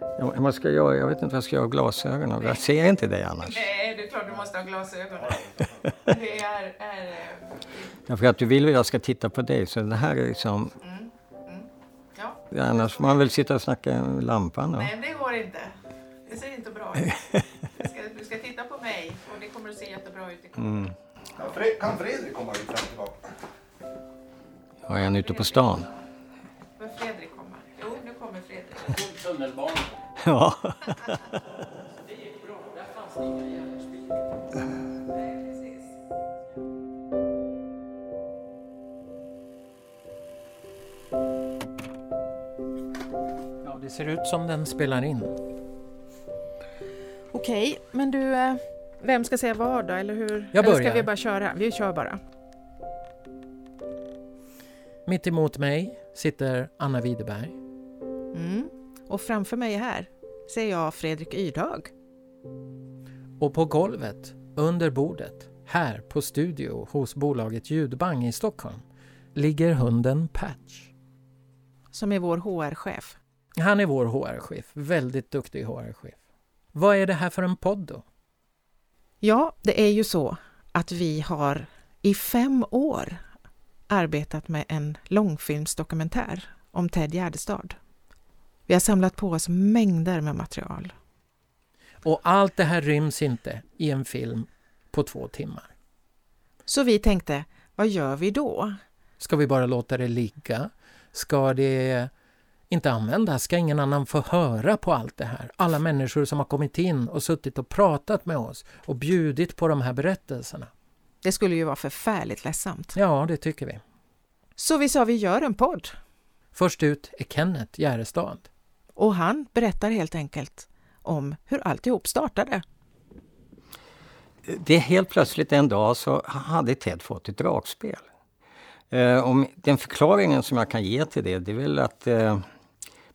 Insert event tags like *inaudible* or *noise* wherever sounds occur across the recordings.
Ja, vad ska jag göra? Jag vet inte vad jag ska göra av glasögonen. Jag ser inte dig annars. Nej, det är klart du måste ha glasögon. *laughs* Det är... är eh, Ja, för att du vill att jag ska titta på dig, så det här är liksom... mm, mm. Ja, Annars får man väl sitta och snacka med lampan då. men det går inte. Det ser inte bra ut. *laughs* Du ska, du ska titta på mig och det kommer att se jättebra ut i kameran. Mm. Kan Fredrik komma hit fram tillbaka? Ja, är han ute på stan? Får Fredrik komma? Jo, nu kommer Fredrik. Tunnelbanan. Ja. Det gick bra. Där fanns det inga järnspikar. Det ser ut som den spelar in. Okej, men du, eh, vem ska säga vad då, eller hur? Jag eller ska börjar. vi bara köra? Vi kör bara. Mitt emot mig sitter Anna Widerberg. Mm. Och framför mig här ser jag Fredrik Ydhag. Och på golvet, under bordet, här på studio hos bolaget Ljudbang i Stockholm, ligger hunden Patch. som är vår HR-chef. Han är vår HR-chef, väldigt duktig HR-chef. Vad är det här för en podd då? Ja, det är ju så att vi har i fem år arbetat med en långfilmsdokumentär om Ted Gärdestad. Vi har samlat på oss mängder med material. Och allt det här ryms inte i en film på två timmar. Så vi tänkte, vad gör vi då? Ska vi bara låta det ligga? Ska det inte användas? Ska ingen annan få höra på allt det här? Alla människor som har kommit in och suttit och pratat med oss och bjudit på de här berättelserna. Det skulle ju vara förfärligt ledsamt. Ja, det tycker vi. Så vi sa, vi gör en podd. Först ut är Kenneth Järestad. Och han berättar helt enkelt om hur alltihop startade. Det är helt plötsligt en dag så hade Ted fått ett dragspel. Och eh, den förklaringen som jag kan ge till det, det är väl att eh,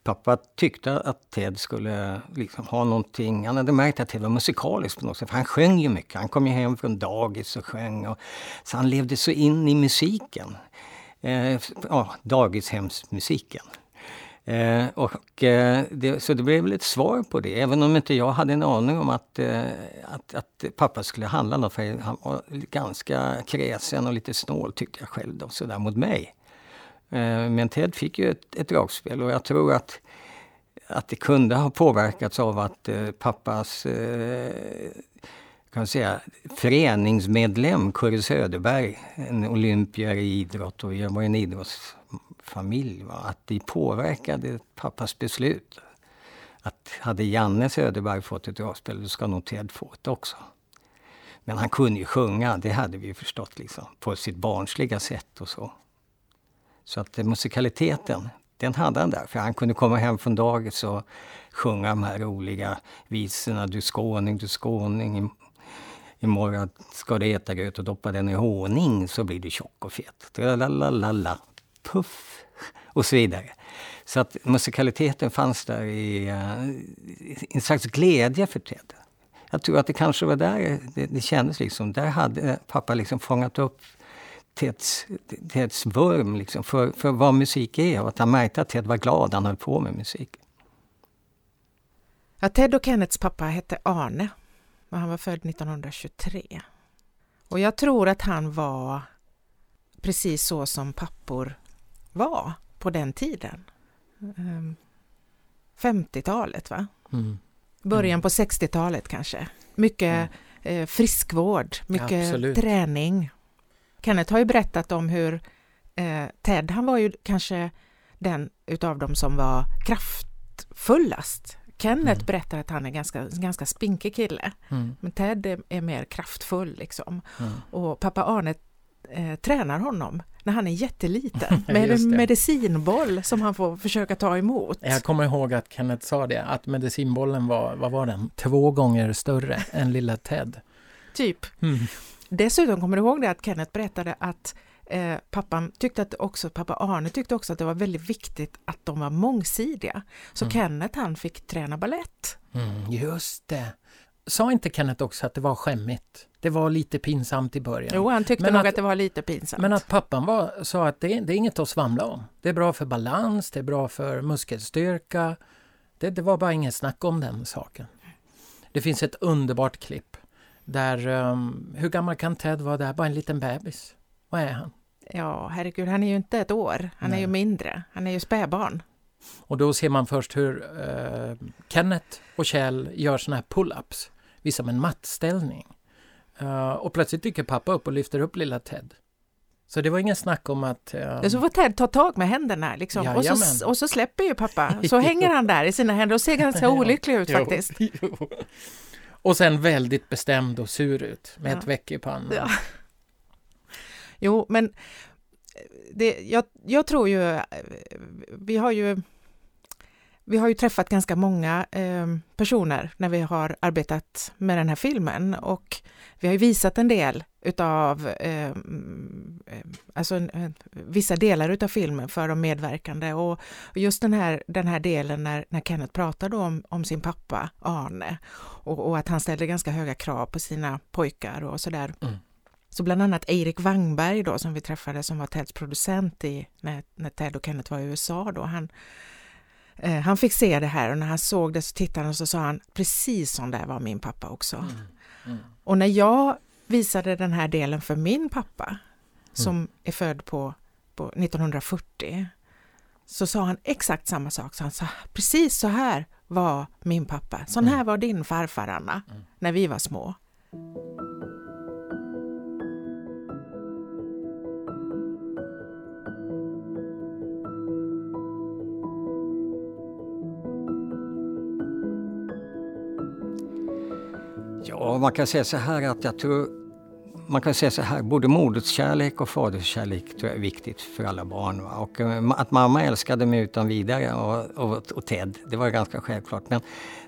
pappa tyckte att Ted skulle liksom ha någonting. Han hade märkt att Ted var musikalisk på något sätt. För han sjöng ju mycket. Han kom ju hem från dagis och sjöng. Och, så han levde så in i musiken. Eh, ja, dagishemsmusiken. Eh, och, eh, det, så det blev väl ett svar på det, även om inte jag hade en aning om att, eh, att, att pappa skulle handla något. För han var ganska kräsen och lite snål tyckte jag själv då, sådär mot mig. Eh, men Ted fick ju ett, ett dragspel och jag tror att, att det kunde ha påverkats av att eh, pappas eh, kan säga, föreningsmedlem, Kurre Söderberg, en olympier i idrott och jag var en familj, va? att det påverkade pappas beslut. Att hade Janne Söderberg fått ett dragspel, då ska nog Ted få det också. Men han kunde ju sjunga, det hade vi ju förstått, liksom, på sitt barnsliga sätt och så. Så att musikaliteten, den hade han där. För han kunde komma hem från dagis och sjunga de här roliga visorna. Du skåning, du skåning. Imorgon ska du äta gröt och doppa den i honung så blir du tjock och fet. Tralalala, puff och så vidare. Så att musikaliteten fanns där i, eh, i en slags glädje för Ted. Jag tror att det kanske var där det, det kändes liksom. Där hade pappa liksom fångat upp Teds, Teds vurm liksom för, för vad musik är och att han märkte att Ted var glad han höll på med musik. Ja, Ted och Kennets pappa hette Arne och han var född 1923. Och jag tror att han var precis så som pappor var på den tiden. Ehm, 50-talet, va? Mm. Början på 60-talet kanske. Mycket eh, friskvård, mycket Absolut. träning. Kenneth har ju berättat om hur eh, Ted, han var ju kanske den utav dem som var kraftfullast. Kenneth Mm. berättar att han är ganska, ganska spinkig kille, Mm. men Ted är, är mer kraftfull liksom. Mm. Och pappa Arne eh, tränar honom när han är jätteliten *laughs* med en medicinboll som han får försöka ta emot. Jag kommer ihåg att Kenneth sa det, att medicinbollen var, vad var den, två gånger större än lilla Ted. Typ. Mm. Dessutom kommer du ihåg det att Kenneth berättade att eh, pappan tyckte att också, pappa Arne tyckte också att det var väldigt viktigt att de var mångsidiga. Så Mm. Kenneth han fick träna ballett. Mm, just det. Sa inte Kenneth också att det var skämmigt? Det var lite pinsamt i början. Jo, han tyckte Men nog att- att, det var lite pinsamt. Men att pappan var, sa att det, det är inget att svamla om. Det är bra för balans, det är bra för muskelstyrka. Det, det var bara inget snack om den saken. Det finns ett underbart klipp där, um, hur gammal kan Ted vara där? Bara en liten bebis. Vad är han? Ja, herregud, han är ju inte ett år. Han Nej. är ju mindre. Han är ju spädbarn. Och då ser man först hur uh, Kenneth och Kjell gör såna här pull-ups, visar en mattställning. Uh, och plötsligt dyker pappa upp och lyfter upp lilla Ted. Så det var ingen snack om att... Uh, Så får Ted ta tag med händerna liksom. och, så, och så släpper ju pappa. *laughs* Så hänger han där i sina händer och ser ganska *laughs* olycklig ut faktiskt. *laughs* jo. Och sen väldigt bestämd och sur ut med Ja. ett väck i pannan. Ja. Jo, men det, jag, jag tror ju, eh, vi har ju vi har ju träffat ganska många eh, personer när vi har arbetat med den här filmen och vi har ju visat en del utav, eh, alltså en, vissa delar utav filmen för de medverkande och och just den här, den här delen när, när Kenneth pratar då om, om sin pappa Arne och, och att han ställde ganska höga krav på sina pojkar och sådär. Mm. Så bland annat Erik Wangberg då som vi träffade som var Teds producent i, när, när Ted och Kenneth var i USA då, han, eh, han fick se det här och när han såg det så tittade han och så sa han precis som det var min pappa också. Mm. Mm. Och när jag visade den här delen för min pappa som är född på, på 1940 så sa han exakt samma sak. Så han sa precis så här var min pappa. Sån här var din farfar Anna när vi var små. Ja, man kan säga så här att jag tror man kan säga så här, både moderskärlek och faderskärlek tror jag är viktigt för alla barn. Va? Och eh, att mamma älskade mig utan vidare och, och, och Ted, det var ganska självklart. Men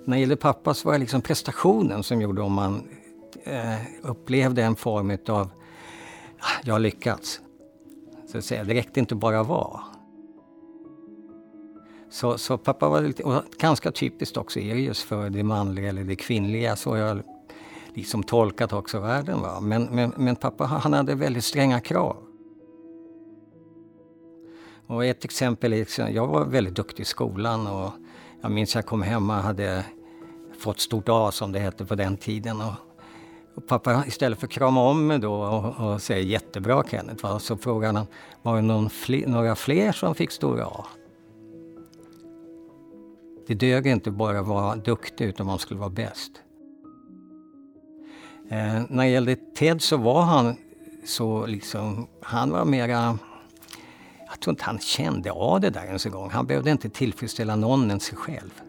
när det gällde pappa så var det liksom prestationen som gjorde om man eh, upplevde en form av ah, jag har lyckats. Så att säga. Det räckte inte bara att vara. Så, så pappa var lite, och ganska typiskt också är det just för det manliga eller det kvinnliga. Så jag liksom tolkat också världen. Va? Men, men, men pappa han hade väldigt stränga krav. Och ett exempel är, liksom, jag var väldigt duktig i skolan och jag minns jag kom hem och hade fått stort A som det hette på den tiden. Och, och pappa istället för att krama om mig då och, och säga jättebra Kenneth, va? så frågade han var det någon fler, några fler som fick stora A? Det dög inte bara att vara duktig utan man skulle vara bäst. Eh, när det gällde Ted så var han så liksom, han var mera, jag tror inte han kände av det där ens en gång. Han behövde inte tillfredsställa någon än sig själv.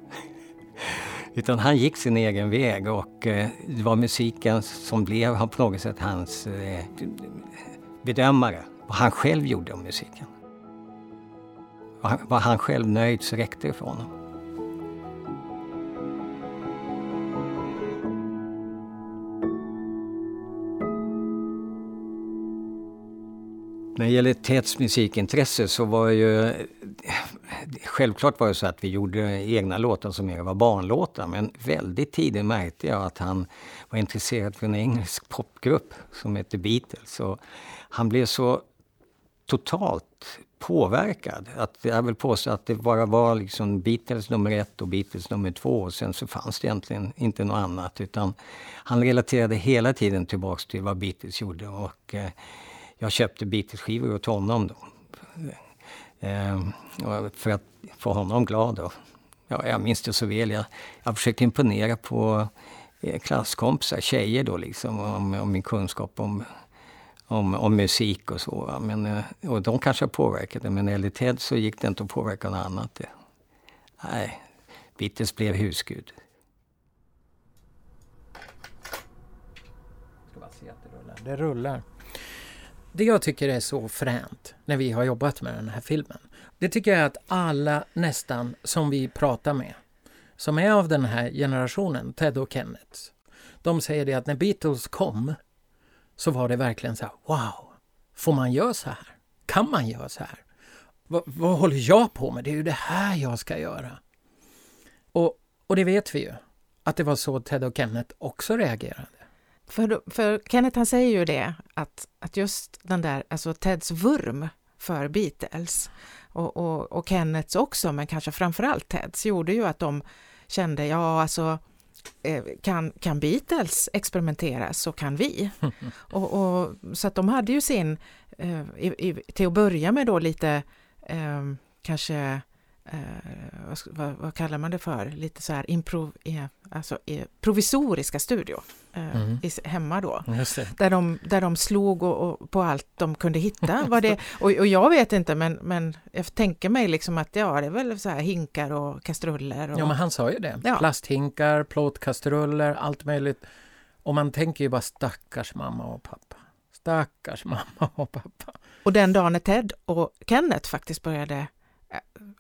*laughs* Utan han gick sin egen väg och eh, det var musiken som blev han på något sätt hans eh, bedömare. Vad han själv gjorde om musiken. Var han, var han själv nöjd så räckte det för honom. När det gäller Teds musikintresse så var ju... Självklart var det så att vi gjorde egna låtar som mer var barnlåtar men väldigt tidigt märkte jag att han var intresserad för en engelsk popgrupp som hette Beatles. Och han blev så totalt påverkad. Att jag vill påstå att det bara var liksom Beatles nummer ett och Beatles nummer två och sen så fanns det egentligen inte något annat. Utan han relaterade hela tiden tillbaks till vad Beatles gjorde. Och, eh, jag köpte Beatles-skivor åt honom då. Ehm, för att få honom glad. Då. Ja, jag minns det så väl. Jag, jag försökte imponera på eh, klasskompisar, tjejer då liksom, om, om min kunskap om, om, om musik och så. Men, eh, och de kanske påverkade, men enligt Ted så gick det inte att påverka något annat. Nej, Beatles blev husgud. Ska bara se att det rullar. Det jag tycker är så fränt när vi har jobbat med den här filmen, det tycker jag är att alla nästan som vi pratar med, som är av den här generationen, Ted och Kenneth, de säger det att när Beatles kom så var det verkligen så här, wow, får man göra så här? Kan man göra så här? Vad, vad håller jag på med? Det är ju det här jag ska göra. Och, och det vet vi ju, att det var så Ted och Kenneth också reagerade. För, för Kenneth han säger ju det att, att just den där, alltså Teds vurm för Beatles och, och, och Kennets också, men kanske framförallt Teds, gjorde ju att de kände, ja alltså eh, kan, kan Beatles experimentera så kan vi. *laughs* och, och, så att de hade ju sin, eh, i, i, till att börja med då lite eh, kanske eh, vad, vad, kallar man det för, lite så här improv, eh, alltså, eh, provisoriska studio eh, mm. i, hemma då. Där de, där de slog och, och, på allt de kunde hitta. *laughs* Var det, och, och, jag vet inte men, men jag tänker mig liksom att ja, det är väl så här hinkar och kastruller. Och, ja, men han sa ju det. Ja. Plasthinkar, plåtkastruller, allt möjligt. Och man tänker ju bara stackars mamma och pappa. Stackars *laughs* mamma och pappa. Och den dagen när Ted och Kenneth faktiskt började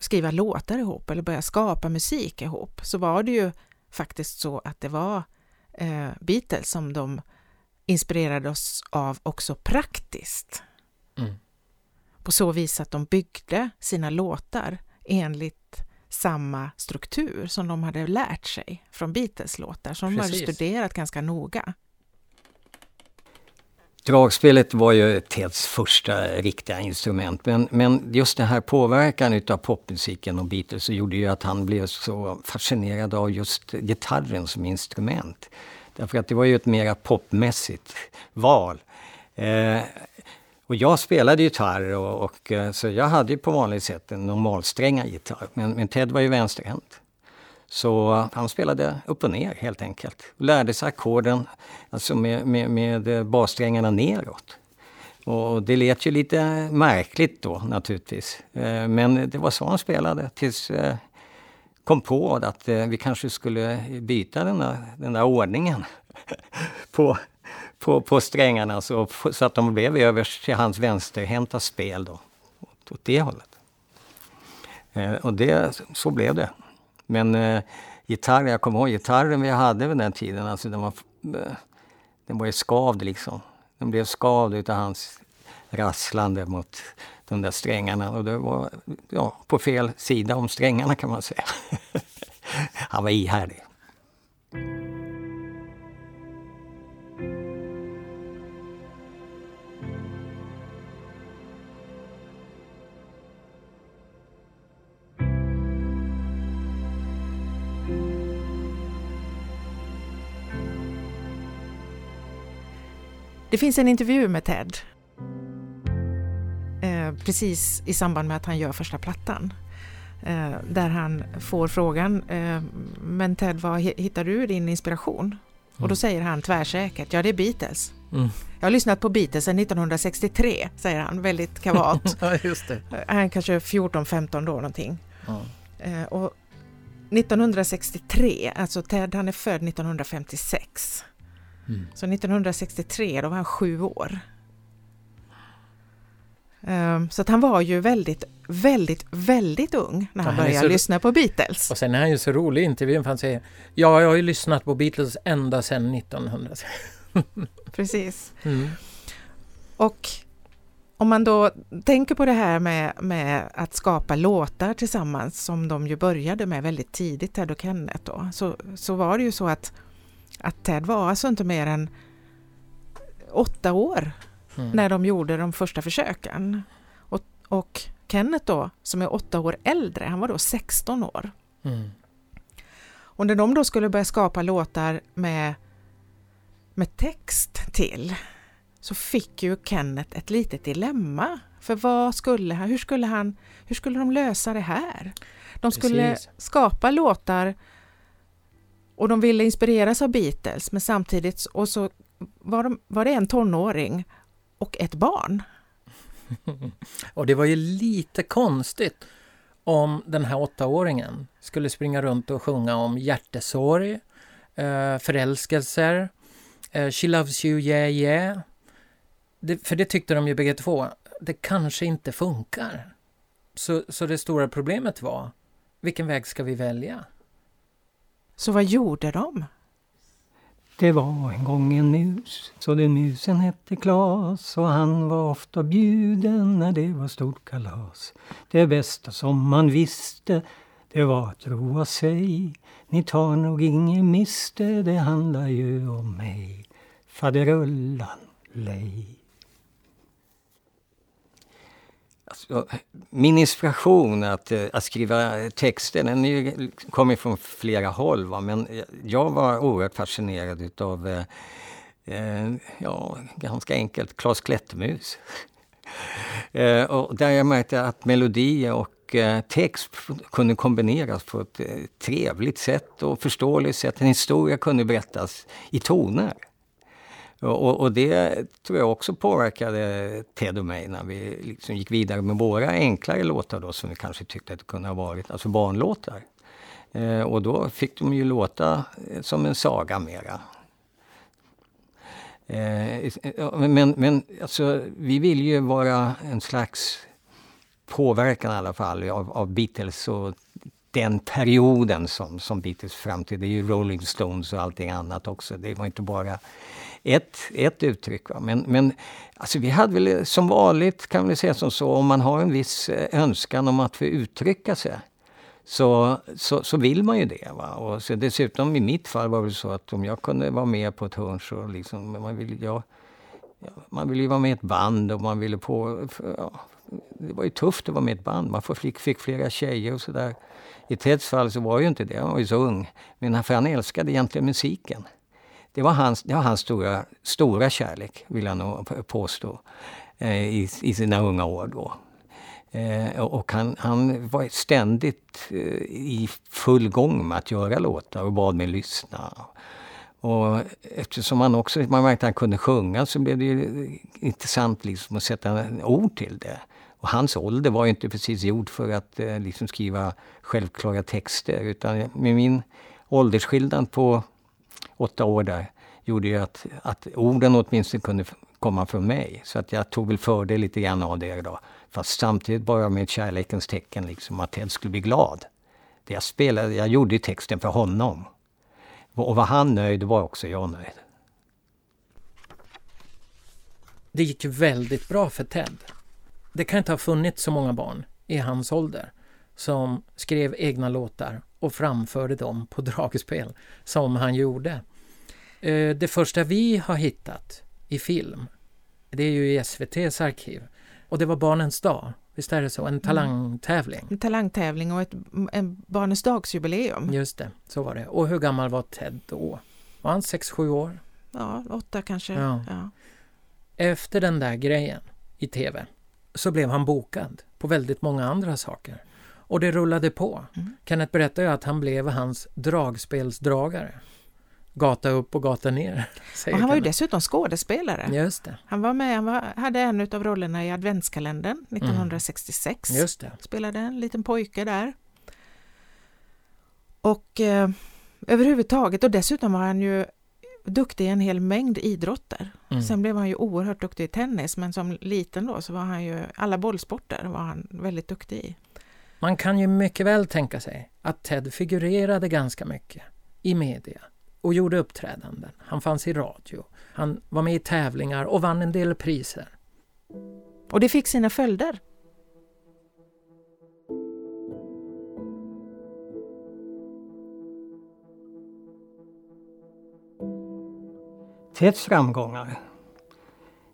skriva låtar ihop eller börja skapa musik ihop så var det ju faktiskt så att det var eh, Beatles som de inspirerade oss av också praktiskt. Mm. På så vis att de byggde sina låtar enligt samma struktur som de hade lärt sig från Beatles låtar, som Precis. de hade studerat ganska noga. Dragspelet var ju Teds första riktiga instrument. Men, men just den här påverkan utav popmusiken och Beatles gjorde ju att han blev så fascinerad av just gitarren som instrument. Därför att det var ju ett mera popmässigt val. Eh, och jag spelade gitarr och, och, eh, så jag hade ju på vanligt sätt en normalsträngad gitarr. Men, men Ted var ju vänsterhänt. Så eh, han spelade upp och ner helt enkelt. Lärde sig ackorden alltså med, med, med eh, bassträngarna neråt. Och det lät ju lite märkligt då naturligtvis. Eh, men det var så han spelade tills kom på att vi kanske skulle byta den där, den där ordningen *laughs* på, på, på strängarna så, så att de blev över till hans vänsterhänta spel då. Åt det hållet. Och det, så blev det. Men eh, gitarr, jag kommer ihåg gitarren vi hade vid den tiden, alltså den var, eh, den var ju skavd liksom. Den blev skavd utav hans rasslande mot de där strängarna och det var ja, på fel sida om strängarna kan man säga. *laughs* Han var ihärdig. Det finns en intervju med Ted eh, precis i samband med att han gör första plattan. Eh, där han får frågan, eh, men Ted, var hittar du din inspiration? Och då mm. säger han tvärsäkert, ja det är Beatles. Mm. Jag har lyssnat på Beatles sedan 1963, säger han väldigt kavat. *laughs* ja, just det. Han är kanske 14-15 då någonting. Mm. och 1963, alltså Ted han är född 1956. Mm. Så 1963, då var han sju år. Um, så att han var ju väldigt, väldigt, väldigt ung när han, han började så... lyssna på Beatles. Och sen är han ju så rolig i intervjun för han säger Ja, jag har ju lyssnat på Beatles ända sedan 1900. *laughs* Precis. Mm. Och om man då tänker på det här med, med att skapa låtar tillsammans som de ju började med väldigt tidigt, Ted och Kenneth då, så, så var det ju så att att Ted var alltså inte mer än åtta år mm. när de gjorde de första försöken. Och, och, Kenneth då, som är åtta år äldre, han var då 16 år. Mm. Och när de då skulle börja skapa låtar med, med text till så fick ju Kenneth ett litet dilemma. För vad skulle han, hur skulle han, hur skulle de lösa det här? De skulle Precis. skapa låtar och de ville inspireras av Beatles men samtidigt och så var, de, var det en tonåring och ett barn. *laughs* och det var ju lite konstigt om den här åttaåringen skulle springa runt och sjunga om hjärtesorg, eh, förälskelser, eh, She loves you, yeah yeah. Det, för det tyckte de ju bägge två, det kanske inte funkar. Så, så det stora problemet var, vilken väg ska vi välja? Så vad gjorde de? Det var en gång en mus, så den musen hette Klas och han var ofta bjuden när det var stort kalas. Det bästa som man visste, det var att roa sig. Ni tar nog inget miste, det handlar ju om mig. Faderullan lej. Alltså, min inspiration att, eh, att skriva texter den kommer från flera håll. Va? Men jag var oerhört fascinerad utav, eh, eh ja, ganska enkelt, Klas Klättermus. *laughs* eh, och där jag märkte att melodi och eh, text kunde kombineras på ett eh, trevligt sätt och förståeligt sätt. En historia kunde berättas i toner. Och, och, det tror jag också påverkade Ted och mig när vi liksom gick vidare med våra enklare låtar då som vi kanske tyckte att det kunde ha varit, alltså barnlåtar. Eh, och då fick de ju låta eh, som en saga mera. Eh, men men alltså, vi vill ju vara en slags påverkan i alla fall av, av Beatles och den perioden som, som Beatles fram till. Det är ju Rolling Stones och allting annat också. Det var inte bara ett, ett uttryck. Va? Men, men alltså vi hade väl som vanligt, kan vi säga som så, om man har en viss eh, önskan om att få uttrycka sig så, så, så vill man ju det. Va? Och så dessutom i mitt fall var det så att om jag kunde vara med på ett hörn så liksom, man vill, ja, man ville ju vara med i ett band och man ville på... Ja, det var ju tufft att vara med i ett band. Man fick, fick flera tjejer och sådär. I Teds fall så var ju inte det, han var ju så ung. Men för han älskade egentligen musiken. Det var hans, det var hans stora, stora kärlek, vill jag nog påstå, eh, i, i sina unga år. Då. Eh, och han, han var ständigt eh, i full gång med att göra låtar och bad mig lyssna. Och eftersom han också man märkte att han kunde sjunga så blev det ju intressant liksom att sätta ord till det. Och hans ålder var inte precis gjord för att liksom skriva självklara texter utan med min åldersskillnad på åtta år där gjorde ju att, att orden åtminstone kunde komma från mig. Så att jag tog väl fördel lite grann av det då. Fast samtidigt bara med kärlekens tecken, liksom att Ted skulle bli glad. Det jag spelade, jag gjorde texten för honom. Och var han nöjd var också jag nöjd. Det gick ju väldigt bra för Ted. Det kan inte ha funnits så många barn i hans ålder som skrev egna låtar och framförde dem på *laughs* dragspel som han gjorde. Eh, det första vi har hittat i film, det är ju i SVTs arkiv. Och det var Barnens dag, visst är det så? En mm. talangtävling? En talangtävling och ett en Barnens dagsjubileum. Just det, så var det. Och hur gammal var Ted då? Var han 6-7 år? Ja, åtta kanske. Ja. ja. Efter den där grejen i TV så blev han bokad på väldigt många andra saker. Och det rullade på. Mm. Kenneth berättade ju att han blev hans dragspelsdragare gata upp och gata ner. *laughs* Och han var ju dessutom skådespelare. Just det. Han var med, han var, hade en av rollerna i adventskalendern 1966. Mm. Just det. Spelade en liten pojke där. Och eh, överhuvudtaget, och dessutom var han ju duktig i en hel mängd idrotter. Mm. Sen blev han ju oerhört duktig i tennis, men som liten då så var han ju, alla bollsporter var han väldigt duktig i. Man kan ju mycket väl tänka sig att Ted figurerade ganska mycket i media och gjorde uppträdanden. Han fanns i radio. Han var med i tävlingar och vann en del priser. Och det fick sina följder. Teds framgångar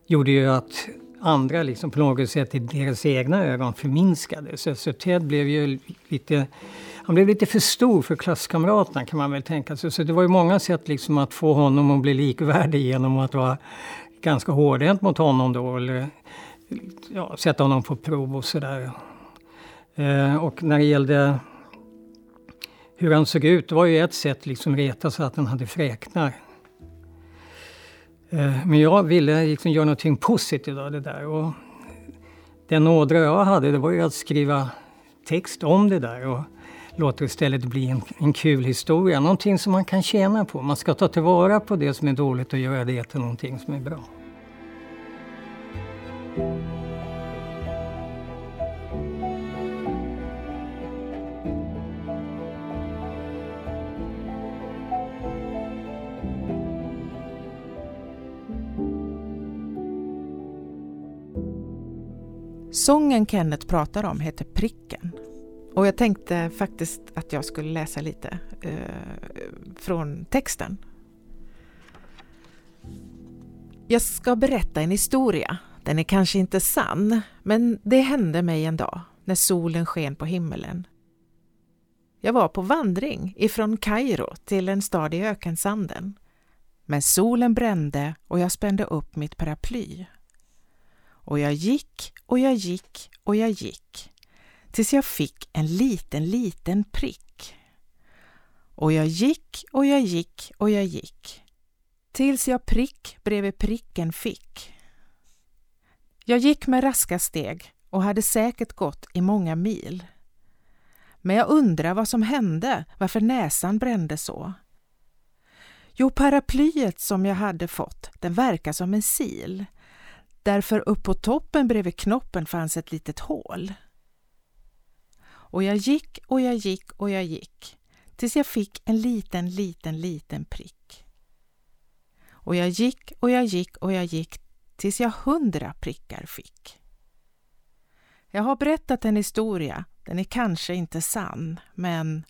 gjorde ju att andra liksom på något sätt i deras egna ögon förminskade. Så Ted blev ju lite han blev lite för stor för klasskamraterna kan man väl tänka sig. Så det var ju många sätt liksom att få honom att bli likvärdig genom att vara ganska hårdhänt mot honom då. Eller ja, sätta honom på prov och sådär. Eh, och när det gällde hur han såg ut, det var ju ett sätt liksom reta sig att han hade fräknar. Eh, men jag ville liksom göra någonting positivt av det där. Och den ådra jag hade, det var ju att skriva text om det där. Och låta det istället bli en, en kul historia. Någonting som man kan tjäna på. Man ska ta tillvara på det som är dåligt och göra det till någonting som är bra. Sången Kenneth pratar om heter Pricken och jag tänkte faktiskt att jag skulle läsa lite eh, från texten. Jag ska berätta en historia. Den är kanske inte sann, men det hände mig en dag när solen sken på himmelen. Jag var på vandring ifrån Kairo till en stad i ökensanden. Men solen brände och jag spände upp mitt paraply. Och jag gick och jag gick och jag gick tills jag fick en liten, liten prick. Och jag gick och jag gick och jag gick tills jag prick bredvid pricken fick. Jag gick med raska steg och hade säkert gått i många mil. Men jag undrar vad som hände, varför näsan brände så. Jo, paraplyet som jag hade fått, den verkar som en sil. Därför upp på toppen bredvid knoppen fanns ett litet hål. Och jag gick och jag gick och jag gick tills jag fick en liten, liten, liten prick. Och jag gick och jag gick och jag gick tills jag hundra prickar fick. Jag har berättat en historia, den är kanske inte sann, men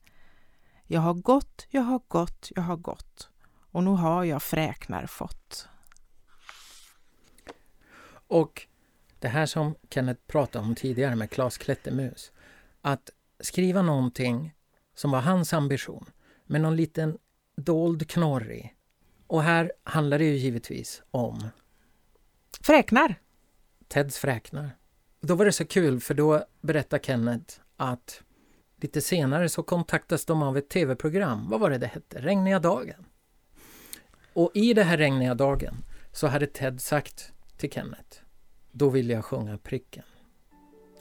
jag har gått, jag har gått, jag har gått och nu har jag fräknar fått. Och det här som Kenneth pratade om tidigare med Klas Klättermus. Att skriva någonting som var hans ambition med någon liten dold knorr i. Och här handlar det ju givetvis om Fräknar! Teds fräknar. Då var det så kul för då berättade Kenneth att lite senare så kontaktas de av ett tv-program. Vad var det det hette? Regniga dagen. Och i det här regniga dagen så hade Ted sagt till Kenneth Då vill jag sjunga pricken.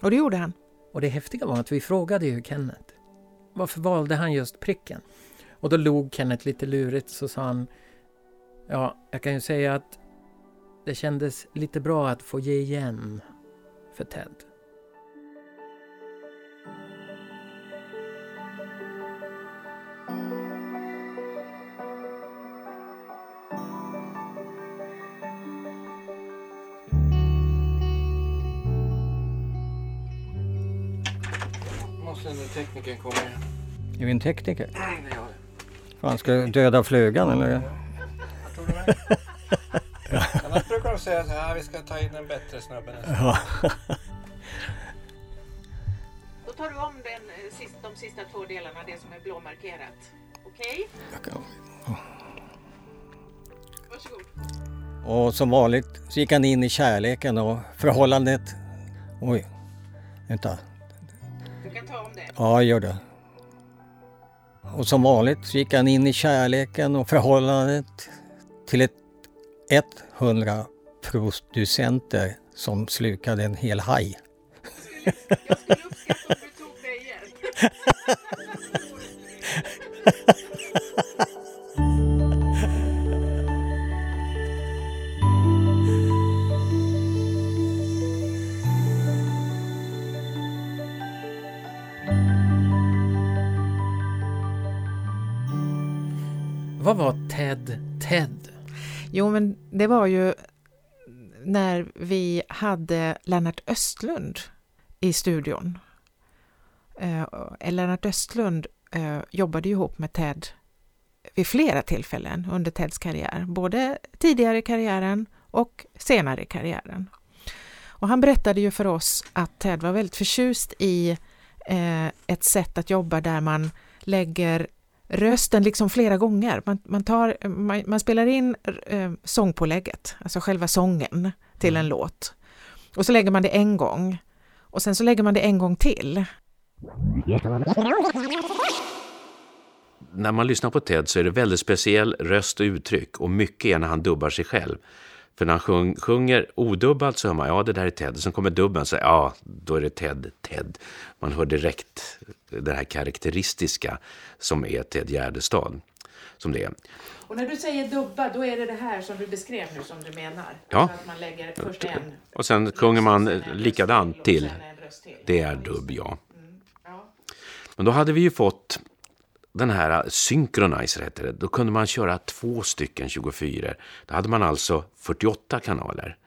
Och det gjorde han. Och det häftiga var att vi frågade ju Kenneth varför valde han just pricken? Och då log Kenneth lite lurigt så sa han Ja, jag kan ju säga att det kändes lite bra att få ge igen för Ted. Teknikern komma igen. Är vi en tekniker? Nej, det gör det. Fan, ska du döda flugan eller? Jag tror det med. Annars brukar de säga så här, vi ska ta in en bättre snubbe nästa Ja. *laughs* Då tar du om den, de sista två delarna, det som är blåmarkerat. Okej? Varsågod. Och som vanligt så gick han in i kärleken och förhållandet. Oj, vänta. Kan ta om det. Ja, gör det. Och som vanligt så gick han in i kärleken och förhållandet till ett 100 producenter som slukade en hel haj. Jag skulle uppskatta om du tog det igen. *laughs* Vad var Ted Ted? Jo, men det var ju när vi hade Lennart Östlund i studion. Eh, Lennart Östlund eh, jobbade ju ihop med Ted vid flera tillfällen under Teds karriär, både tidigare i karriären och senare i karriären. Och han berättade ju för oss att Ted var väldigt förtjust i eh, ett sätt att jobba där man lägger rösten liksom flera gånger. Man, man, tar, man, man spelar in eh, sångpålägget, alltså själva sången till en låt. Och så lägger man det en gång. Och sen så lägger man det en gång till. När man lyssnar på Ted så är det väldigt speciell röst och uttryck och mycket är när han dubbar sig själv. För när han sjung, sjunger odubbat så hör man, ja det där är Ted. Och sen kommer dubben så ja, då är det Ted, Ted. Man hör direkt det här karaktäristiska som är Ted Gärdestad. Som det är. Och när du säger dubba, då är det det här som du beskrev nu som du menar? Ja. Alltså att man lägger först en Och sen sjunger man likadant till. till. Det är dubb, ja. Ja. Men då hade vi ju fått den här eh, Synchronizer hette det. Då kunde man köra två stycken 24. Då hade man alltså 48 kanaler.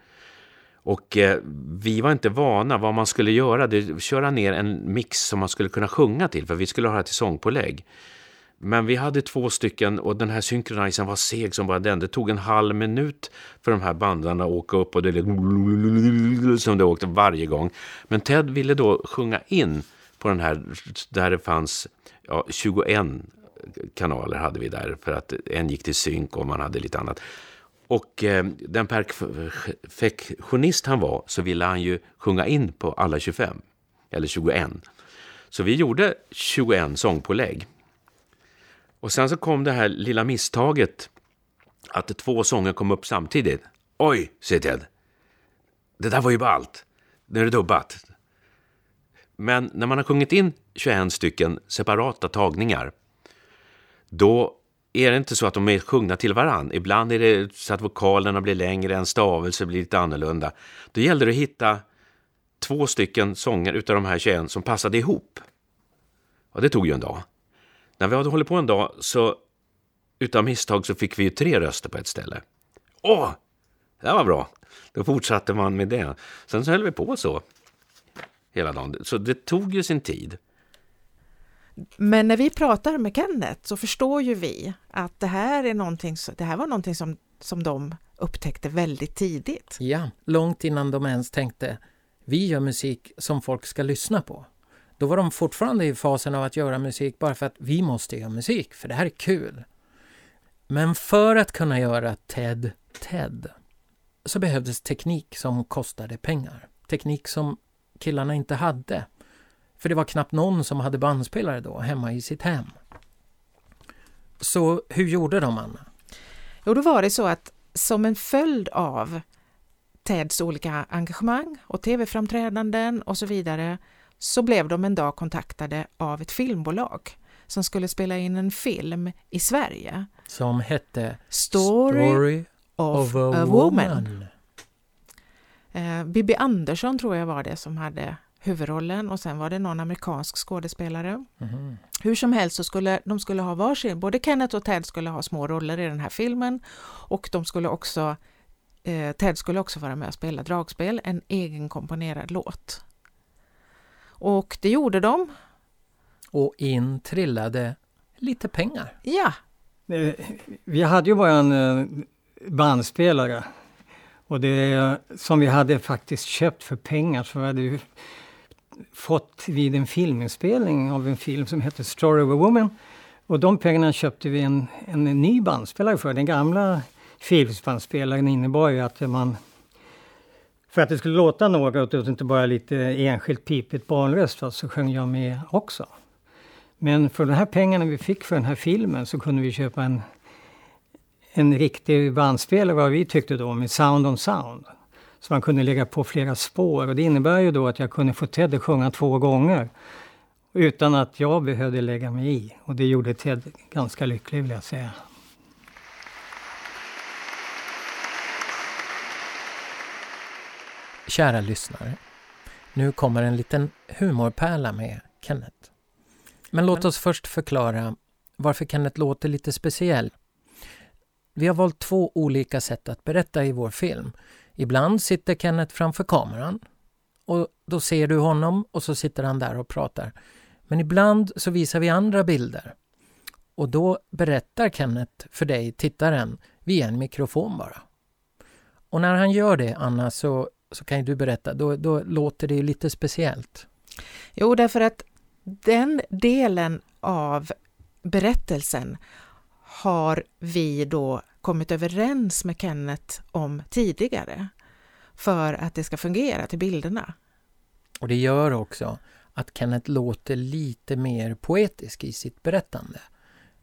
Och eh, vi var inte vana vad man skulle göra. Det köra ner en mix som man skulle kunna sjunga till, för vi skulle ha det till sångpålägg. Men vi hade två stycken och den här synkronisen var seg som bara den. Det tog en halv minut för de här banden att åka upp och det liksom, som det åkte varje gång. Men Ted ville då sjunga in på den här där det fanns ja, 21 kanaler hade vi där för att en gick till synk och man hade lite annat. Och eh, den perfektionist han var så ville han ju sjunga in på alla 25, eller 21. Så vi gjorde 21 sångpålägg. Och sen så kom det här lilla misstaget att två sånger kom upp samtidigt. Oj, säger Ted. Det där var ju ballt. Nu är det dubbat. Men när man har sjungit in 21 stycken separata tagningar, då är det inte så att de är sjungna till varann. Ibland är det så att vokalerna blir längre, en stavelse blir lite annorlunda. Då gällde det att hitta två stycken sånger utav de här 21 som passade ihop. Och det tog ju en dag. När vi hade hållit på en dag så utan misstag så fick vi ju tre röster på ett ställe. Åh, det var bra. Då fortsatte man med det. Sen så höll vi på så hela dagen. Så det tog ju sin tid. Men när vi pratar med Kenneth så förstår ju vi att det här, är någonting, det här var någonting som, som de upptäckte väldigt tidigt. Ja, långt innan de ens tänkte vi gör musik som folk ska lyssna på. Då var de fortfarande i fasen av att göra musik bara för att vi måste göra musik, för det här är kul. Men för att kunna göra Ted Ted så behövdes teknik som kostade pengar. Teknik som killarna inte hade. För det var knappt någon som hade bandspelare då hemma i sitt hem. Så hur gjorde de, Anna? Jo, då var det så att som en följd av Teds olika engagemang och tv-framträdanden och så vidare så blev de en dag kontaktade av ett filmbolag som skulle spela in en film i Sverige. Som hette Story, Story of, of a, a, woman. woman. Eh, Bibi Andersson tror jag var det som hade huvudrollen och sen var det någon amerikansk skådespelare. Mhm. Hur som helst så skulle de skulle ha varsin, både Kenneth och Ted skulle ha små roller i den här filmen och de skulle också, eh, Ted skulle också vara med och spela dragspel, en egenkomponerad låt. Och det gjorde de. Och in trillade lite pengar. Ja, Eh, Vi hade ju bara en eh, bandspelare. Och det som vi hade faktiskt köpt för pengar. Så vi hade fått vid en filminspelning av en film som heter Story of a Woman. Och de pengarna köpte vi en, en ny bandspelare för. Den gamla Philips-bandspelaren innebar ju att man för att det skulle låta något och inte bara lite enskilt pipigt barnröst så sjöng jag med också. Men för de här pengarna vi fick för den här filmen så kunde vi köpa en, en riktig bandspelare, vad vi tyckte då, med sound on sound. Så man kunde lägga på flera spår och det innebär ju då att jag kunde få Ted att sjunga två gånger. Utan att jag behövde lägga mig i. Och det gjorde Ted ganska lycklig vill jag säga. Kära lyssnare, nu kommer en liten humorpärla med Kenneth. Men låt oss först förklara varför Kenneth låter lite speciell. Vi har valt två olika sätt att berätta i vår film. Ibland sitter Kenneth framför kameran och då ser du honom och så sitter han där och pratar. Men ibland så visar vi andra bilder och då berättar Kenneth för dig, tittaren, via en mikrofon bara. Och när han gör det, Anna, så, så kan ju du berätta, då, då låter det lite speciellt. Jo, därför att den delen av berättelsen har vi då kommit överens med Kenneth om tidigare för att det ska fungera till bilderna. Och det gör också att Kenneth låter lite mer poetisk i sitt berättande.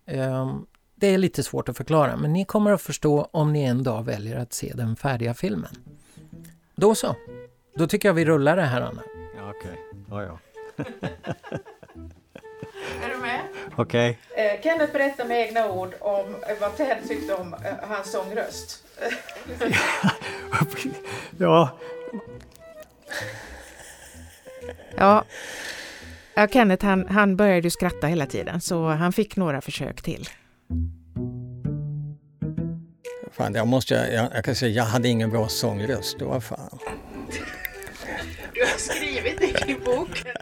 Ehm, Det är lite svårt att förklara, men ni kommer att förstå om ni en dag väljer att se den färdiga filmen. Då så. Då tycker jag vi rullar det här, Anna. Ja, okej. Ja, ja. *laughs* Okej. Eh, Kenneth berättar med egna ord om vad Ted tyckte om eh, hans sångröst. *laughs* ja, Ja, ja Kenneth han, han började ju skratta hela tiden så han fick några försök till. fan, jag måste, jag, jag kan säga, jag hade ingen bra sångröst. Det var fan. Du har skrivit det i boken.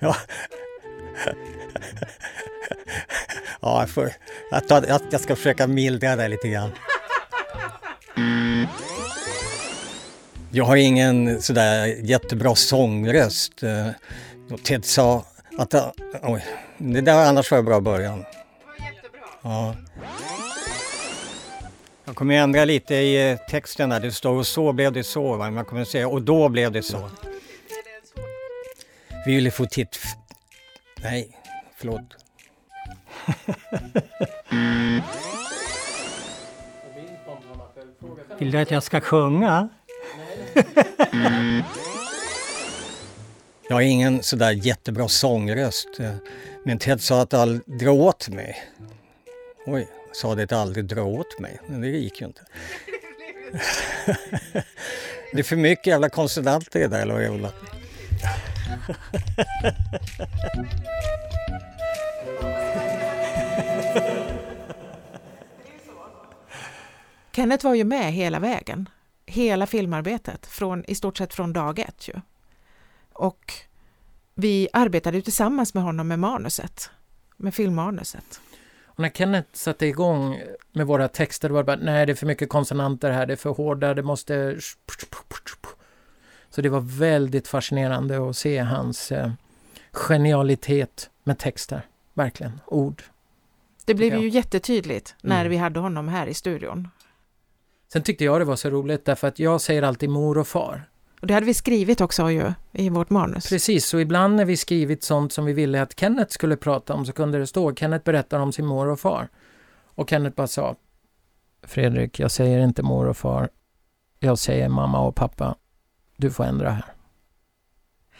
Ja. Ja, jag, får, jag, tar, jag, jag ska försöka mildra det lite grann. Jag har ingen sådär jättebra sångröst. Eh, Ted sa att... Oj, det där annars var en bra början. Ja. Jag kommer ändra lite i eh, texten där. Det står och så blev det så. Va? Man kommer säga och då blev det så. Vi ville få titt... Nej, förlåt. *laughs* Vill du att jag ska sjunga? Jag har ingen sådär jättebra sångröst. eh, Men Ted sa att aldrig dra åt mig. Oj, sa det att aldrig dra åt mig. Men det gick ju inte. *laughs* Det är för mycket jävla konsonanter i det där, eller vad. *laughs* Kenneth var ju med hela vägen, hela filmarbetet, från, i stort sett från dag ett. Ju. Och vi arbetade ju tillsammans med honom med manuset, med filmmanuset. Och när Kenneth satte igång med våra texter var det bara, nej det är för mycket konsonanter här, det är för hårda, det måste... Så det var väldigt fascinerande att se hans eh, genialitet med texter, verkligen, ord. Det blev ju jättetydligt när Mm. vi hade honom här i studion. Sen tyckte jag det var så roligt därför att jag säger alltid mor och far. Och det hade vi skrivit också ju i vårt manus. Precis, så ibland när vi skrivit sånt som vi ville att Kenneth skulle prata om så kunde det stå Kenneth berättar om sin mor och far. Och Kenneth bara sa Fredrik, jag säger inte mor och far. Jag säger mamma och pappa. Du får ändra här.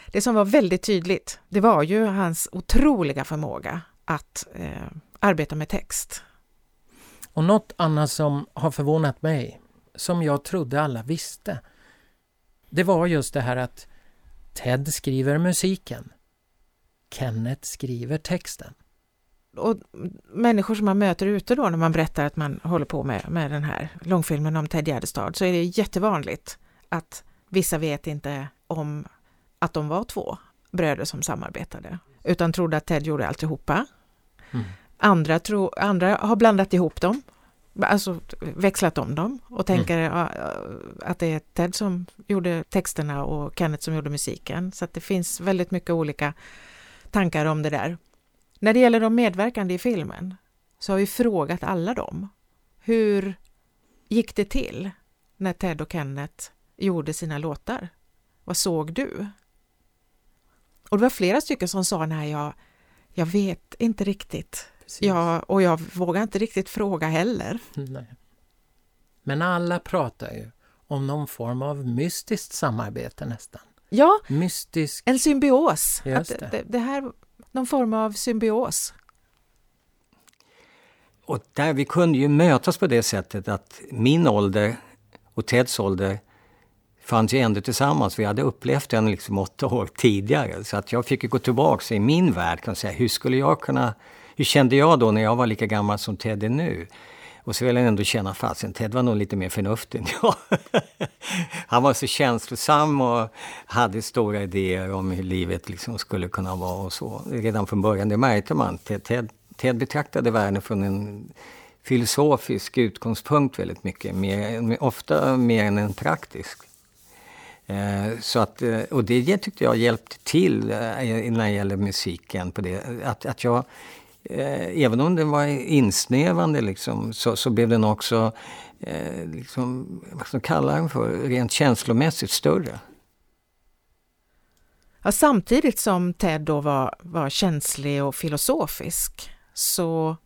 Det som var väldigt tydligt, det var ju hans otroliga förmåga att eh, arbeta med text. Och något annat som har förvånat mig, som jag trodde alla visste, det var just det här att Ted skriver musiken. Kenneth skriver texten. Och människor som man möter ute då när man berättar att man håller på med, med den här långfilmen om Ted Gärdestad så är det jättevanligt att vissa vet inte om att de var två bröder som samarbetade utan trodde att Ted gjorde alltihopa. Mm. Andra, tro, andra har blandat ihop dem, alltså växlat om dem och tänker ja, att det är Ted som gjorde texterna och Kenneth som gjorde musiken. Så att det finns väldigt mycket olika tankar om det där. När det gäller de medverkande i filmen så har vi frågat alla dem. Hur gick det till när Ted och Kenneth gjorde sina låtar? Vad såg du? Och det var flera stycken som sa nej, jag, jag vet inte riktigt. Precis. Ja, och jag vågar inte riktigt fråga heller. *laughs* Nej. Men alla pratar ju om någon form av mystiskt samarbete nästan. Ja, Mystisk... en symbios. Just Att det. det, det här, någon form av symbios. Och där vi kunde ju mötas på det sättet att min ålder och Teds ålder fanns ju ändå tillsammans. Vi hade upplevt den liksom åtta år tidigare. Så att jag fick ju gå tillbaka i min värld kan säga. Hur skulle jag kunna... Hur kände jag då när jag var lika gammal som Ted är nu? Och så vill jag ändå känna fasen, Ted var nog lite mer förnuftig än jag. *laughs* Han var så känslosam och hade stora idéer om hur livet liksom skulle kunna vara och så. Redan från början, det märkte man. Ted, Ted, Ted betraktade världen från en filosofisk utgångspunkt väldigt mycket. Mer, ofta mer än en praktisk. Eh, så att, eh, och det tyckte jag hjälpte till eh, när det gäller musiken. På det. Att, att jag, även om den var insnävande liksom, så, så blev den också, liksom, vad ska man kalla den för, rent känslomässigt större. Ja, samtidigt som Ted då var, var känslig och filosofisk så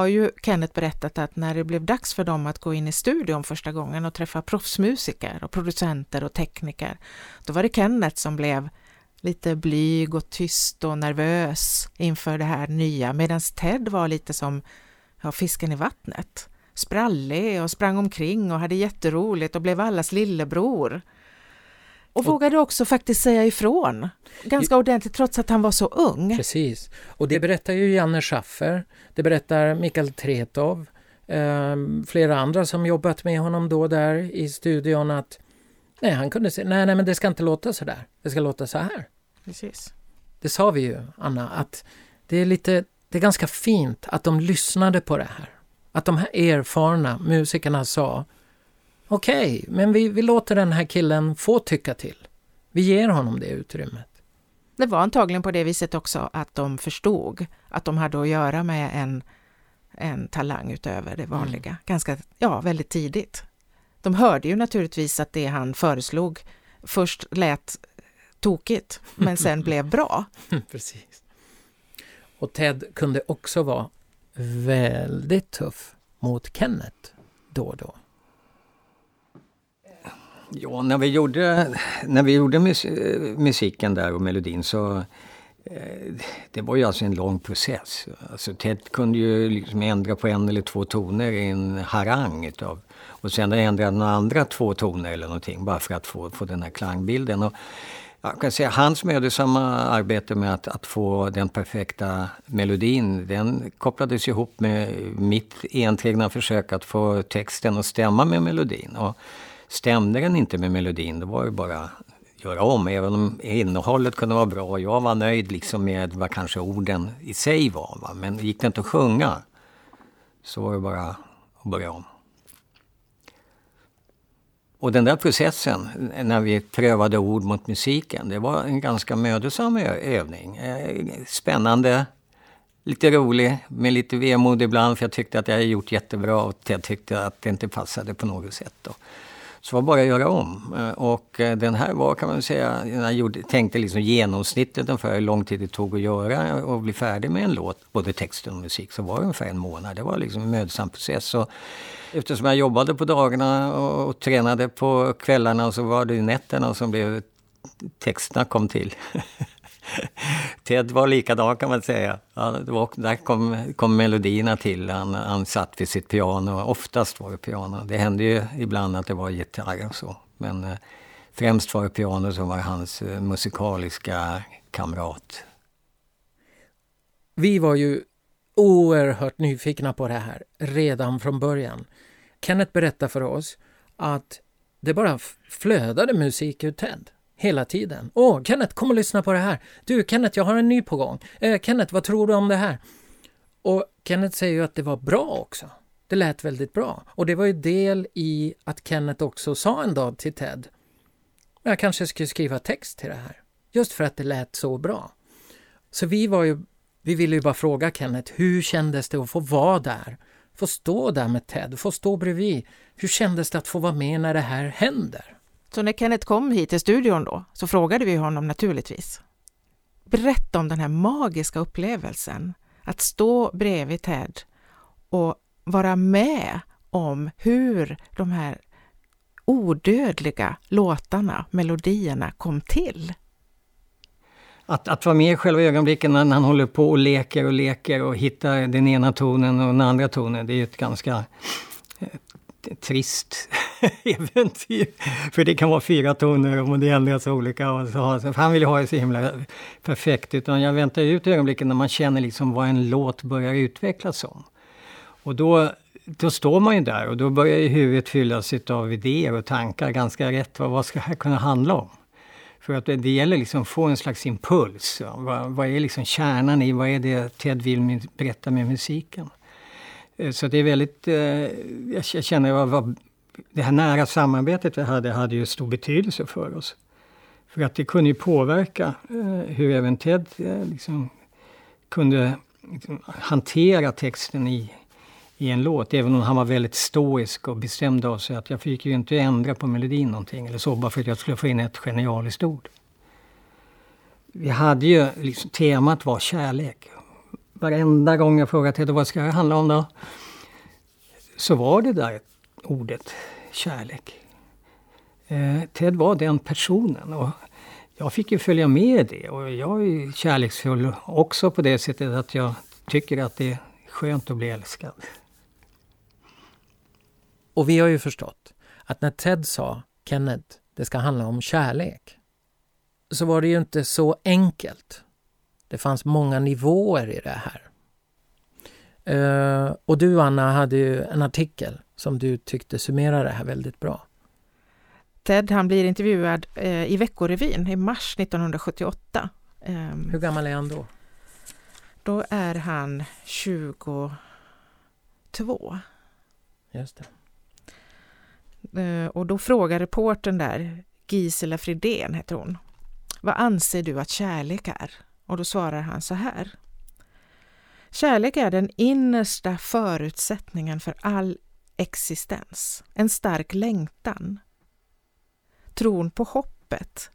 har ju Kenneth berättat att när det blev dags för dem att gå in i studion första gången och träffa proffsmusiker och producenter och tekniker, då var det Kenneth som blev lite blyg och tyst och nervös inför det här nya, medan Ted var lite som ja, fisken i vattnet. Sprallig och sprang omkring och hade jätteroligt och blev allas lillebror. Och vågade också faktiskt säga ifrån ganska ordentligt trots att han var så ung. Precis. Och det berättar ju Janne Schaffer, det berättar Mikael Tretov, eh, flera andra som jobbat med honom då där i studion att nej, han kunde säga nej, nej, men det ska inte låta så där. Det ska låta så här. Precis. Det sa vi ju, Anna, att det är lite det är ganska fint att de lyssnade på det här. Att de här erfarna musikerna sa Okej, okay, men vi, vi låter den här killen få tycka till. Vi ger honom det utrymmet. Det var antagligen på det viset också att de förstod att de hade att göra med en, en talang utöver det vanliga. Mm. Ganska, ja, väldigt tidigt. De hörde ju naturligtvis att det han föreslog först lät tokigt, men sen *laughs* blev bra. Precis. Och Ted kunde också vara väldigt tuff mot Kenneth då och då. Ja, när vi gjorde, när vi gjorde mus musiken där och melodin så eh, det var ju alltså en lång process. Alltså Ted kunde ju liksom ändra på en eller två toner i en harang utav, och sen ändra några andra två toner eller någonting bara för att få, få den här klangbilden. Och jag kan säga hans mödosamma arbete med att, att få den perfekta melodin, den kopplades ihop med mitt enträgna försök att få texten att stämma med melodin. Och stämde den inte med melodin, då var det bara att göra om. Även om innehållet kunde vara bra och jag var nöjd liksom med vad kanske orden i sig var. Va? Men gick det inte att sjunga så var det bara att börja om. Och den där processen, när vi prövade ord mot musiken, det var en ganska mödosam övning. Eh, spännande, lite rolig, med lite vemod ibland för jag tyckte att jag hade gjort jättebra och jag tyckte att det inte passade på något sätt. Då. Så det var bara att göra om. Eh, och eh, den här var kan man säga, jag gjorde, tänkte liksom genomsnittet ungefär hur lång tid det tog att göra och bli färdig med en låt, både text och musik, så var det ungefär en månad. Det var liksom en mödosam process. Så eftersom jag jobbade på dagarna och, och tränade på kvällarna så var det nätterna som blev texterna kom till. *laughs* *laughs* Ted var likadan kan man säga. Ja, var, där kom, kom melodierna till. Han, han satt vid sitt piano. Oftast var det piano. Det hände ju ibland att det var gitarr och så. Men eh, främst var det piano som var hans eh, musikaliska kamrat. Vi var ju oerhört nyfikna på det här redan från början. Kenneth berättade för oss att det bara flödade musik ur Ted hela tiden. Åh, Kenneth, kom och lyssna på det här. Du, Kenneth, jag har en ny på gång. Eh, Kenneth, vad tror du om det här? Och Kenneth säger ju att det var bra också. Det lät väldigt bra. Och det var ju del i att Kenneth också sa en dag till Ted, jag kanske skulle skriva text till det här. Just för att det lät så bra. Så vi var ju, vi ville ju bara fråga Kenneth, hur kändes det att få vara där? Få stå där med Ted, få stå bredvid. Hur kändes det att få vara med när det här händer? Så när Kenneth kom hit till studion då, så frågade vi honom naturligtvis. Berätta om den här magiska upplevelsen, att stå bredvid Ted och vara med om hur de här odödliga låtarna, melodierna kom till. Att, att vara med i själva ögonblicken när han håller på och leker och leker och hittar den ena tonen och den andra tonen, det är ju ett ganska trist *laughs* äventyr. För det kan vara fyra toner och det ändras olika. Och så, så han vill ha det så himla perfekt. Utan jag väntar ut ögonblicken när man känner liksom vad en låt börjar utvecklas som. Och då, då står man ju där och då börjar ju huvudet fyllas av idéer och tankar ganska rätt. Vad, vad ska det här kunna handla om? För att det, det gäller liksom att få en slags impuls. Vad, vad, är liksom kärnan i, vad är det Ted vill berätta med musiken? Eh, så det är väldigt, eh, jag känner att det här nära samarbetet vi hade, hade ju stor betydelse för oss. För att det kunde ju påverka eh, hur även Ted liksom kunde liksom hantera texten i, i en låt. Även om han var väldigt stoisk och bestämd av sig att jag fick ju inte ändra på melodin någonting eller så bara för att jag skulle få in ett genialiskt ord. Vi hade ju, liksom, temat var kärlek varenda gång jag frågade Ted vad ska det handla om då? Så var det där ordet kärlek. Eh, Ted var den personen och jag fick ju följa med det och jag är kärleksfull också på det sättet att jag tycker att det är skönt att bli älskad. Och vi har ju förstått att när Ted sa Kenneth, det ska handla om kärlek, så var det ju inte så enkelt det fanns många nivåer i det här. Uh, och du Anna hade ju en artikel som du tyckte summerade det här väldigt bra. Ted han blir intervjuad uh, i Veckorevyn i mars 1978. Um, Hur gammal är han då? Då är han 22. Just det. Eh, Och då frågar reporten där, Gisela Fridén heter hon, vad anser du att kärlek är? Och då svarar han så här. Kärlek är den innersta förutsättningen för all existens. En stark längtan. Tron på hoppet.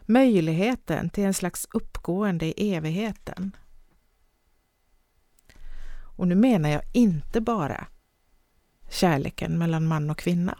Möjligheten till en slags uppgående i evigheten. Och nu menar jag inte bara kärleken mellan man och kvinna.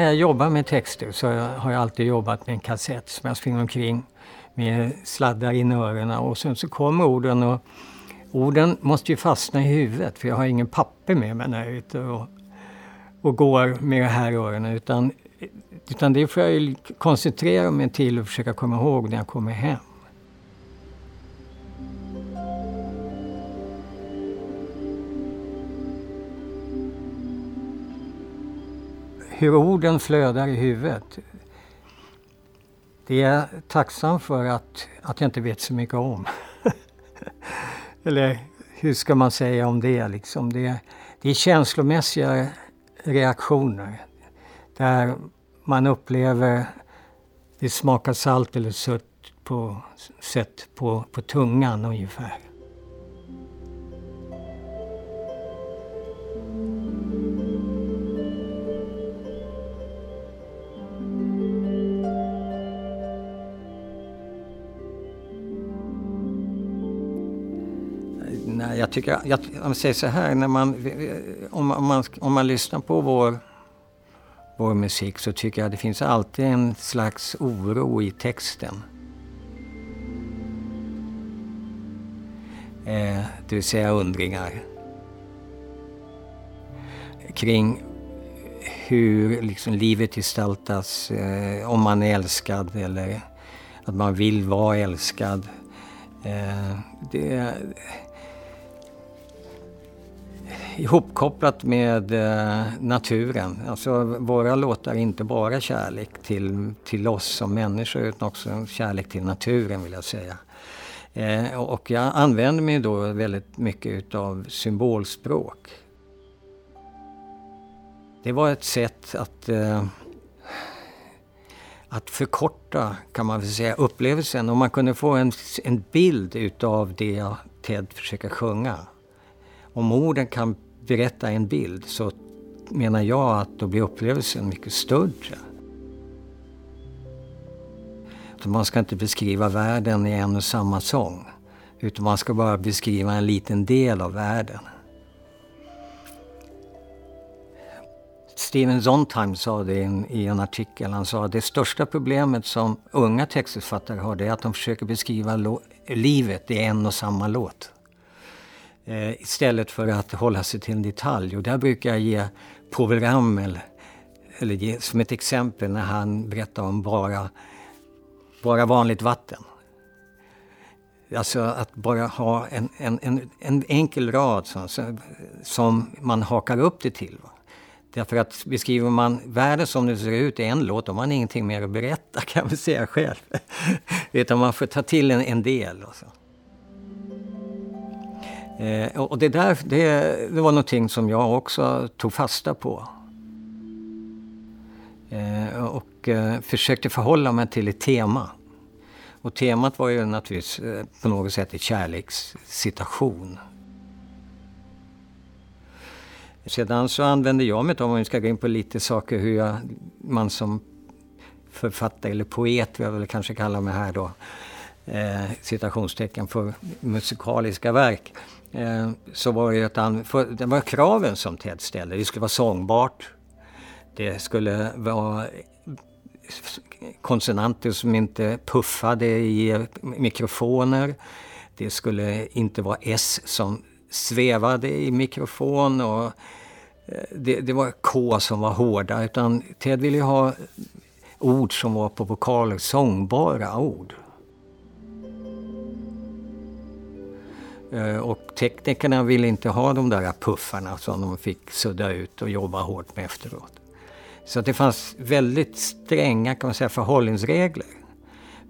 När jag jobbar med texter så har jag alltid jobbat med en kassett som jag springer omkring med sladdar in i öronen och sen så kommer orden och orden måste ju fastna i huvudet för jag har ingen papper med mig när jag är ute och, och går med det här i öronen utan, utan det får jag ju koncentrera mig till och försöka komma ihåg när jag kommer hem. Hur orden flödar i huvudet. Det är jag tacksam för att, att jag inte vet så mycket om. *laughs* Eller hur ska man säga om det? Liksom det, det är känslomässiga reaktioner. Där man upplever det smakar salt eller sött på sätt på, på tungan ungefär. Jag tycker, jag, jag säger så här, när man, om, om, man, om man lyssnar på vår, vår musik så tycker jag det finns alltid en slags oro i texten. Eh, det vill säga undringar kring hur liksom livet gestaltas, eh, om man är älskad eller att man vill vara älskad. Eh, det ihopkopplat med eh, naturen. Alltså våra låtar är inte bara kärlek till, till oss som människor utan också kärlek till naturen vill jag säga. Eh, och jag använder mig då väldigt mycket utav symbolspråk. Det var ett sätt att eh, att förkorta, kan man väl säga, upplevelsen. Om man kunde få en, en bild utav det Ted försöker sjunga. Om orden kan berätta en bild så menar jag att då blir upplevelsen mycket större. Man ska inte beskriva världen i en och samma sång. Utan man ska bara beskriva en liten del av världen. Steven Sondheim sa det i en artikel. Han sa att det största problemet som unga textförfattare har det är att de försöker beskriva livet i en och samma låt. Eh, istället för att hålla sig till en detalj. Och där brukar jag ge Povel Ramel, eller ge, som ett exempel när han berättar om bara, bara vanligt vatten. Alltså att bara ha en, en, en, en enkel rad som, som man hakar upp det till. Va? Därför att beskriver man världen som den ser ut i en låt, då har man ingenting mer att berätta kan man säga själv. *laughs* Utan man får ta till en, en del. Och så. Eh, och det där det, det, var någonting som jag också tog fasta på. Eh, och eh, försökte förhålla mig till ett tema. Och temat var ju naturligtvis eh, på något sätt en kärlekssituation. Sedan så använde jag mig av, om vi ska gå in på lite saker, hur jag, man som författare eller poet, vill jag väl kanske kalla mig här då, eh, citationstecken för musikaliska verk. Eh, så var det, att för, det var kraven som Ted ställde. Det skulle vara sångbart. Det skulle vara konsonanter som inte puffade i mikrofoner. Det skulle inte vara S som svävade i mikrofon och eh, det, det, var K som var hårda. Utan Ted ville ha ord som var på vokaler, sångbara ord. Eh, och teknikerna ville inte ha de där puffarna som de fick sudda ut och jobba hårt med efteråt. Så det fanns väldigt stränga kan man säga, förhållningsregler.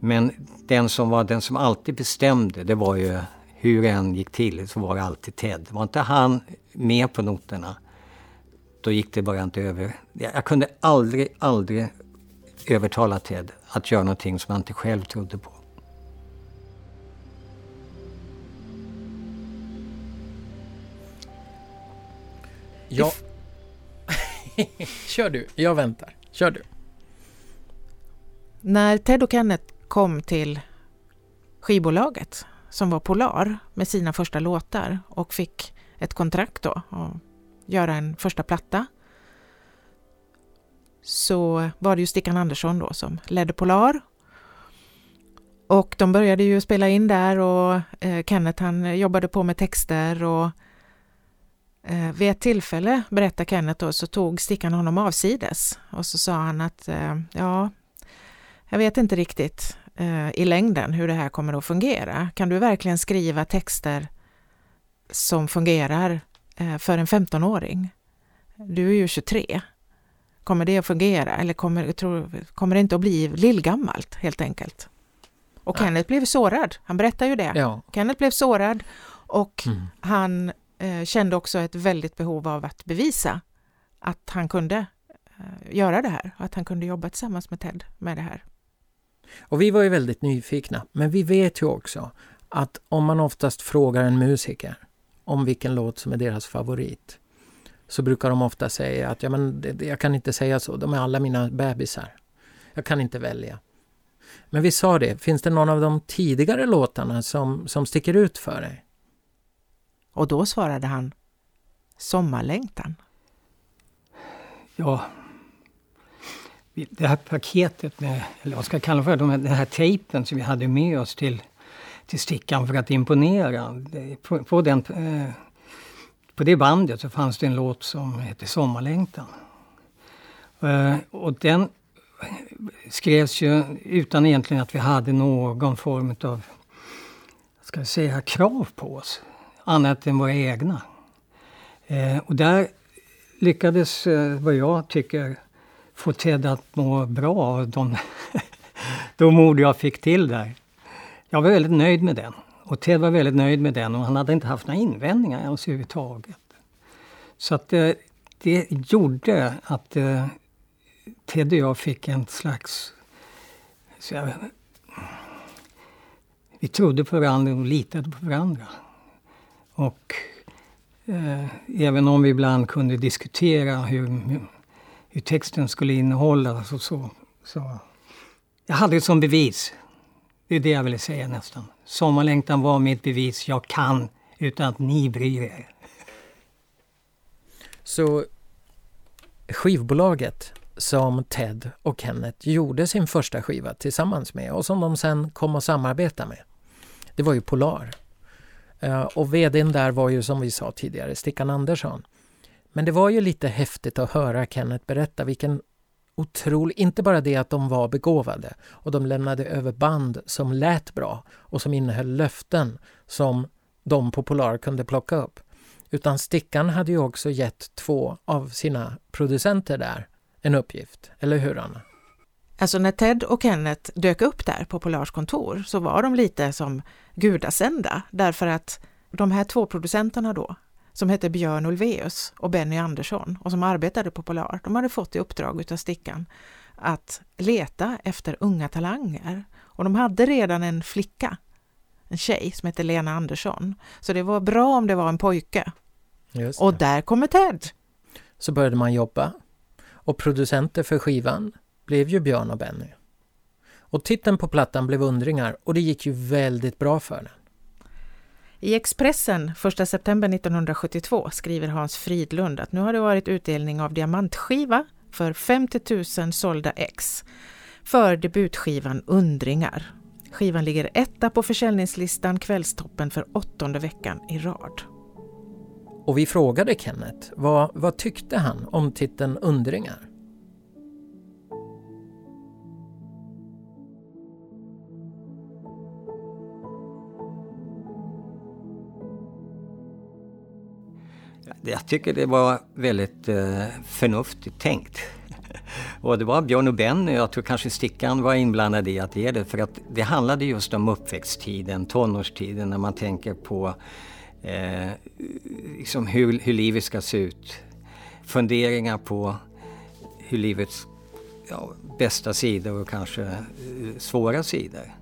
Men den som var den som alltid bestämde, det var ju hur det än gick till, så var det alltid Ted. Var inte han med på noterna, då gick det bara inte över. Jag kunde aldrig, aldrig övertala Ted att göra någonting som han inte själv trodde på. Ja. *laughs* Kör du, jag väntar. Kör du. När Ted och Kenneth kom till skivbolaget som var Polar med sina första låtar och fick ett kontrakt då att göra en första platta så var det ju Stickan Andersson då som ledde Polar. Och de började ju spela in där och eh, Kenneth han jobbade på med texter och eh, vid ett tillfälle, berättar Kenneth då, så tog Stickan honom avsides och så sa han att eh, ja, jag vet inte riktigt eh, i längden hur det här kommer att fungera. Kan du verkligen skriva texter som fungerar eh, för en 15-åring? Du är ju 23. Kommer det att fungera eller kommer, tror, kommer det inte att bli lillgammalt helt enkelt? Och ja. Kenneth blev sårad, han berättar ju det. Ja. Kenneth blev sårad och mm. han Eh, kände också ett väldigt behov av att bevisa att han kunde eh, göra det här, att han kunde jobba tillsammans med Ted med det här. Och vi var ju väldigt nyfikna, men vi vet ju också att om man oftast frågar en musiker om vilken låt som är deras favorit så brukar de ofta säga att ja, men det, jag kan inte säga så, de är alla mina bebisar. Jag kan inte välja. Men vi sa det, finns det någon av de tidigare låtarna som, som sticker ut för dig? Och då svarade han Sommarlängtan. Ja, det här paketet med, eller vad ska jag kalla för, de här, den här tejpen som vi hade med oss till, till stickan för att imponera. På, på, den, eh, på det bandet så fanns det en låt som hette Sommarlängtan. Eh, och den eh, skrevs ju utan egentligen att vi hade någon form av ska jag säga, krav på oss. Annat än våra egna. Eh, och där lyckades, eh, vad jag tycker, få Ted att må bra av de, *laughs* de ord jag fick till där. Jag var väldigt nöjd med den. Och Ted var väldigt nöjd med den och han hade inte haft några invändningar ens överhuvudtaget. Så att det, eh, det gjorde att eh, Ted och jag fick en slags... Jag, vi trodde på varandra och litade på varandra. Och eh, även om vi ibland kunde diskutera hur hur texten skulle innehålla. så, så, så. Jag hade det som bevis. Det är det jag ville säga nästan. Sommarlängtan var mitt bevis. Jag kan utan att ni bryr er. Så skivbolaget som Ted och Kenneth gjorde sin första skiva tillsammans med och som de sen kom att samarbeta med. Det var ju Polar. Eh, och vdn där var ju som vi sa tidigare Stickan Andersson. Men det var ju lite häftigt att höra Kenneth berätta vilken otrolig, inte bara det att de var begåvade och de lämnade över band som lät bra och som innehöll löften som de på Polar kunde plocka upp. Utan Stickan hade ju också gett två av sina producenter där en uppgift, eller hur Anna? Alltså när Ted och Kenneth dök upp där på Polars kontor så var de lite som gudasända därför att de här två producenterna då, som hette Björn Ulveus och Benny Andersson och som arbetade på Polar. De hade fått i uppdrag av Stickan att leta efter unga talanger. Och de hade redan en flicka, en tjej som hette Lena Andersson. Så det var bra om det var en pojke. Och där kommer Ted! Så började man jobba. Och producenter för skivan blev ju Björn och Benny. Och titeln på plattan blev Undringar och det gick ju väldigt bra för den. I Expressen 1 september 1972 skriver Hans Fridlund att nu har det varit utdelning av diamantskiva för 50 000 sålda ex för debutskivan Undringar. Skivan ligger etta på försäljningslistan Kvällstoppen för åttonde veckan i rad. Och vi frågade Kenneth, vad, vad tyckte han om titeln Undringar? Jag tycker det var väldigt eh, förnuftigt tänkt. *laughs* Och det var Björn och Benny, jag tror kanske Stickan var inblandad i att ge det. För att det handlade just om uppväxttiden, tonårstiden, när man tänker på eh, liksom hur, hur livet ska se ut. Funderingar på hur livets ja, bästa sidor och kanske eh, svåra sidor.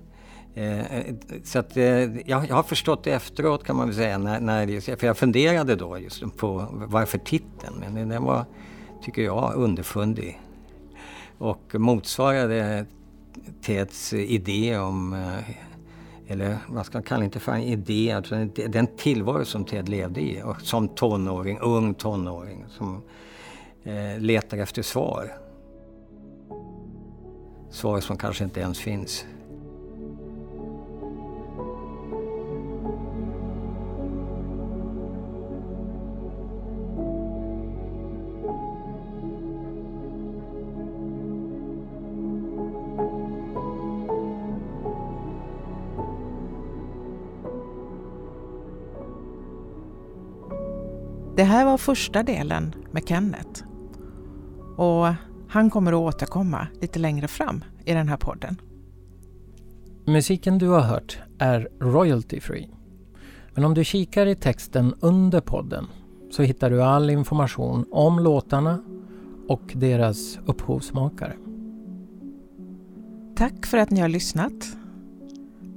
Eh, så att, eh, jag, har förstått det efteråt kan man väl säga, när, när, för jag funderade då just på varför titeln, men den var, tycker jag, underfundig. Och motsvarade Teds idé om, eh, eller vad ska man kalla det för en idé, alltså utan den tillvaro som Ted levde i och som tonåring, ung tonåring som eh, letar efter svar. Svar som kanske inte ens finns. Här var första delen med Kenneth. Och han kommer att återkomma lite längre fram i den här podden. Musiken du har hört är royalty free. Men om du kikar i texten under podden så hittar du all information om låtarna och deras upphovsmakare. Tack för att ni har lyssnat.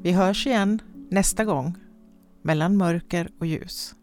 Vi hörs igen nästa gång mellan mörker och ljus.